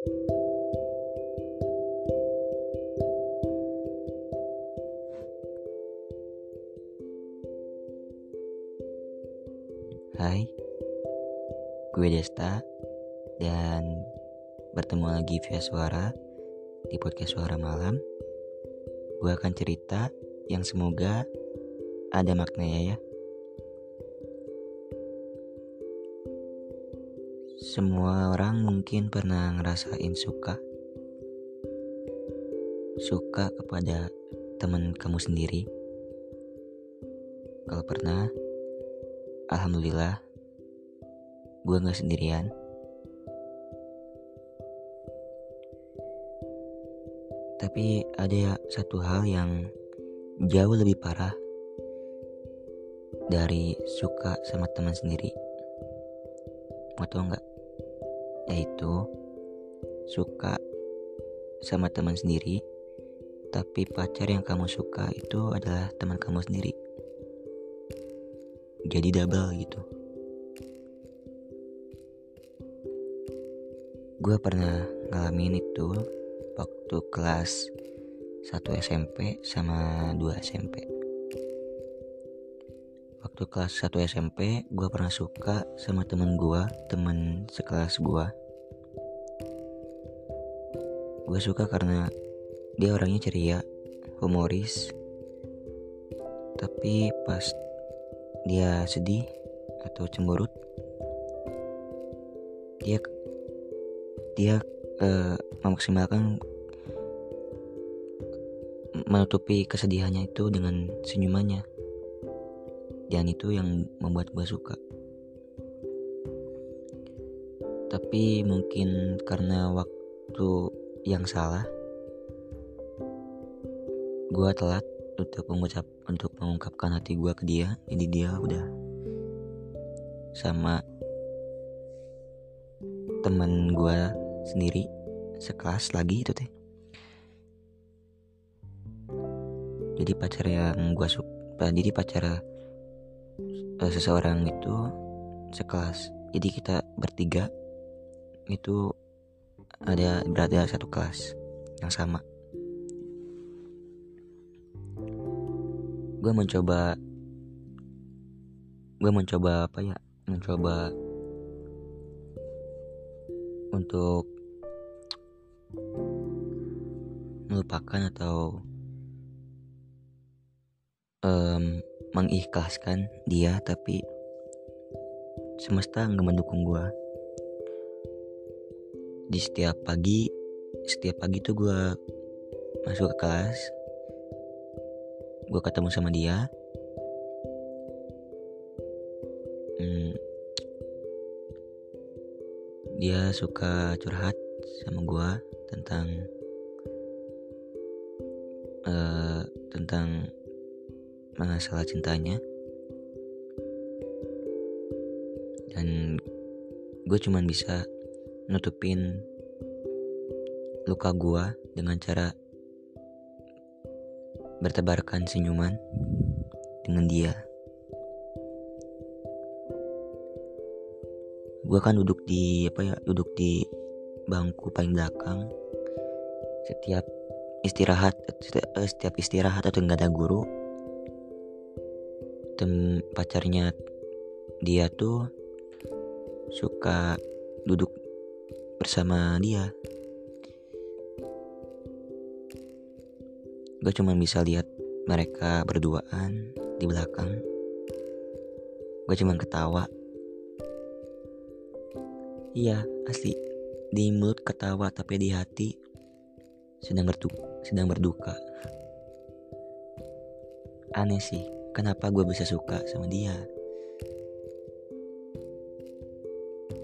Hai, gue Desta dan bertemu lagi via suara di podcast suara malam. Gue akan cerita yang semoga ada maknanya ya. Semua orang mungkin pernah ngerasain suka. Suka kepada teman kamu sendiri. Kalau pernah, Alhamdulillah, gue gak sendirian. Tapi ada satu hal yang jauh lebih parah dari suka sama teman sendiri. Mau tau gak? Yaitu suka sama teman sendiri, tapi pacar yang kamu suka itu adalah teman kamu sendiri. Jadi double gitu. Gue pernah ngalamin itu waktu kelas 1 SMP sama 2 SMP waktu kelas 1 SMP gue pernah suka sama temen gue temen sekelas gue gue suka karena dia orangnya ceria humoris. Tapi pas dia sedih atau cemberut dia dia uh, memaksimalkan menutupi kesedihannya itu dengan senyumannya. Dan itu yang membuat gue suka. Tapi mungkin karena waktu yang salah. Gue telat untuk mengucap untuk mengungkapkan hati gue ke dia. Jadi dia udah sama teman gue sendiri sekelas lagi itu teh. Jadi pacar yang gue suka jadi pacar uh, seseorang itu sekelas. Jadi kita bertiga itu ada berada satu kelas yang sama. Gue mencoba gue mencoba apa ya? Mencoba untuk melupakan atau um, mengikhlaskan dia tapi semesta nggak mendukung gue di setiap pagi setiap pagi tuh gue masuk ke kelas gue ketemu sama dia. Hmm, dia suka curhat sama gue tentang uh, tentang masalah cintanya. Dan gue cuman bisa nutupin luka gue dengan cara bertebarkan senyuman dengan dia. Gue kan duduk di apa ya duduk di bangku paling belakang. Setiap istirahat eh, setiap istirahat atau nggak ada guru, tem pacarnya dia tuh suka duduk bersama dia Gue cuma bisa lihat mereka berduaan di belakang. Gue cuma ketawa. Iya, asli. Di mulut ketawa tapi di hati sedang berduka, sedang berduka. Aneh sih, kenapa gue bisa suka sama dia?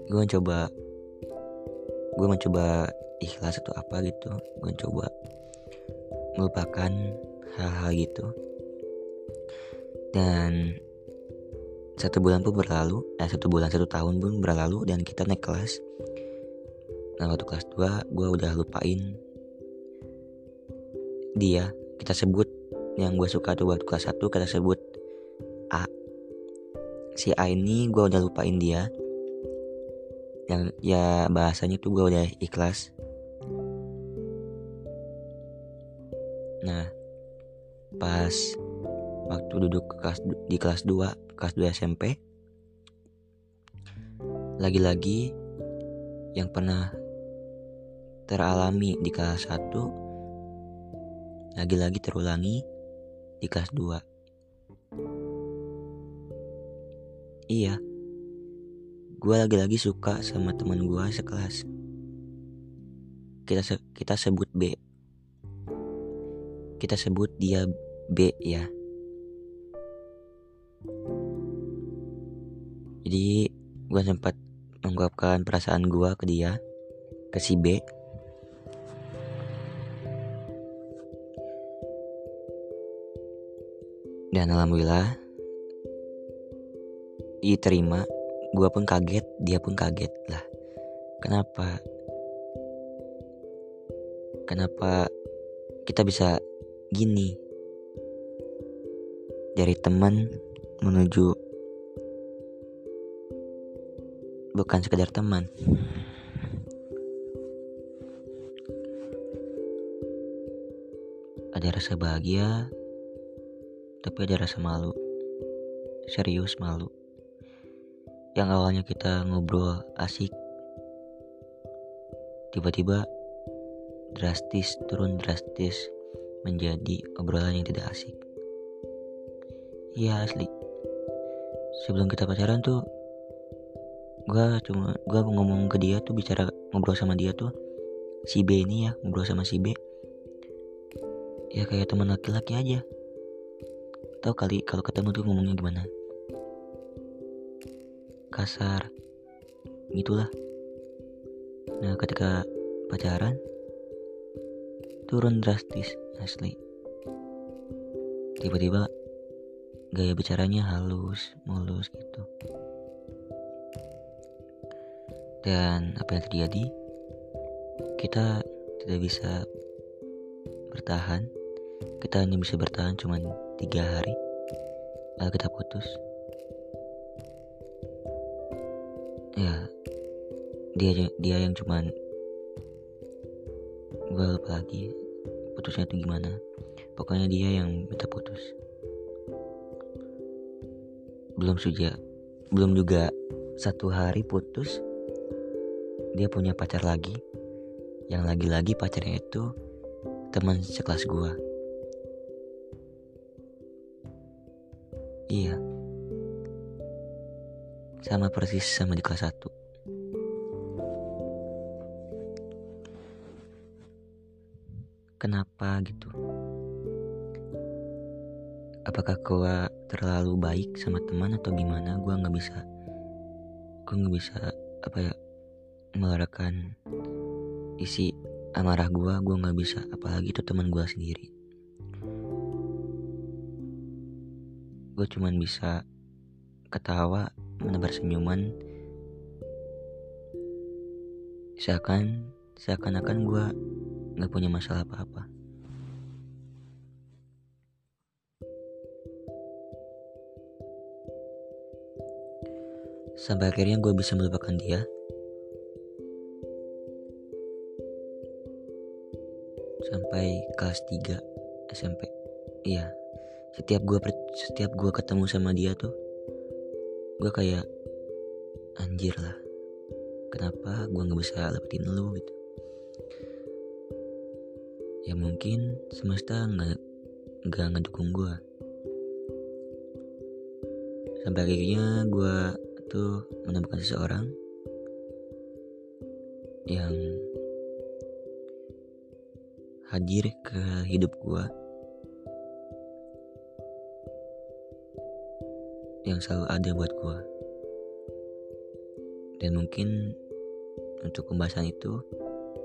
Gue mencoba gue mencoba ikhlas atau apa gitu. Gue coba melupakan hal-hal gitu. Dan satu bulan pun berlalu eh satu bulan satu tahun pun berlalu dan kita naik kelas. Nah waktu kelas 2 gue udah lupain dia. Kita sebut yang gue suka tuh waktu kelas 1 kita sebut A. Si A ini gue udah lupain dia yang ya bahasanya tuh gue udah ikhlas. Nah pas waktu duduk kelas, di kelas 2 kelas 2 SMP lagi-lagi yang pernah teralami di kelas 1 lagi-lagi terulangi di kelas 2 iya gue lagi-lagi suka sama teman gue sekelas. Kita se kita sebut B. Kita sebut dia B ya. Jadi gue sempat mengungkapkan perasaan gue ke dia ke si B. Dan alhamdulillah diterima gue pun kaget dia pun kaget lah kenapa kenapa kita bisa gini dari teman menuju bukan sekedar teman. Ada rasa bahagia, tapi ada rasa malu. Serius malu. Yang awalnya kita ngobrol asik, tiba-tiba drastis turun drastis menjadi obrolan yang tidak asik. Iya asli. Sebelum kita pacaran tuh gue cuma gue ngomong ke dia tuh bicara ngobrol sama dia tuh si B ini ya ngobrol sama si B ya kayak teman laki-laki aja tau kali kalau ketemu tuh ngomongnya gimana kasar. Gitulah nah ketika pacaran turun drastis asli. Tiba-tiba gaya bicaranya halus mulus gitu. Dan apa yang terjadi? Kita tidak bisa bertahan. Kita hanya bisa bertahan cuma tiga hari. Lalu kita putus dia dia yang cuman gue lupa lagi putusnya itu gimana. Pokoknya dia yang minta putus. Belum suja belum juga satu hari putus dia punya pacar lagi. Yang lagi-lagi pacarnya itu teman sekelas gua. Iya. Sama persis sama di kelas 1 gitu. Apakah gua terlalu baik sama teman atau gimana? Gua nggak bisa gua nggak bisa apa ya mengeluarkan isi amarah gue gue nggak bisa apalagi itu teman gue sendiri. Gue cuman bisa ketawa menebar senyuman. Seakan seakan-akan gue nggak punya masalah apa-apa sampai akhirnya gue bisa melupakan dia. Sampai kelas 3 SMP iya setiap gue setiap gue ketemu sama dia tuh gue kayak anjir lah kenapa gue nggak bisa lepetin lu? Gitu. Ya mungkin semesta nggak nggak ngedukung gue sampai akhirnya gue tuh menemukan seseorang yang hadir ke hidup gue yang selalu ada buat gue dan mungkin untuk pembahasan itu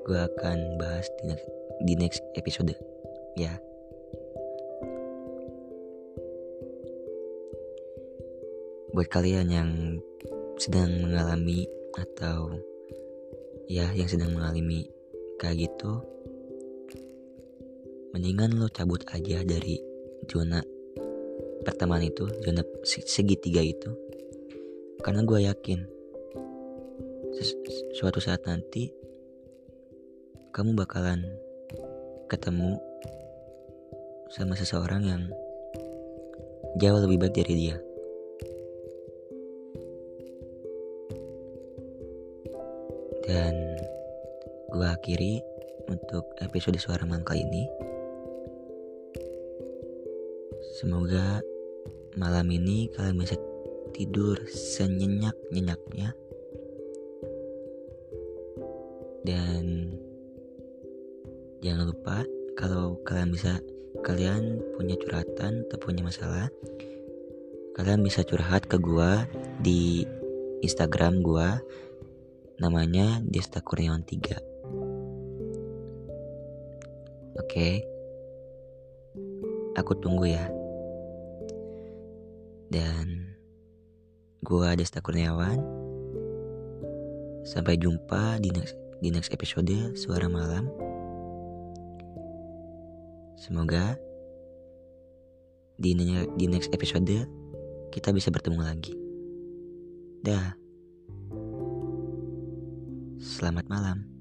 gue akan bahas di next, di next episode. Ya buat kalian yang sedang mengalami atau ya yang sedang mengalami kayak gitu mendingan lo cabut aja dari zona pertemanan itu zona segitiga itu karena gue yakin suatu saat nanti kamu bakalan ketemu sama seseorang yang jauh lebih baik dari dia. Dan gue akhiri untuk episode suara kali ini. Semoga malam ini kalian bisa tidur senyenyak-nyenyaknya. Dan jangan lupa kalau kalian bisa kalian punya curhatan atau punya masalah, kalian bisa curhat ke gua di Instagram gua namanya Desta Kurniawan 3. Oke. Aku tunggu ya. Dan gua Desta Kurniawan. Sampai jumpa di next di next episode Suara Malam. Semoga di, di next episode kita bisa bertemu lagi. Dah. Selamat malam.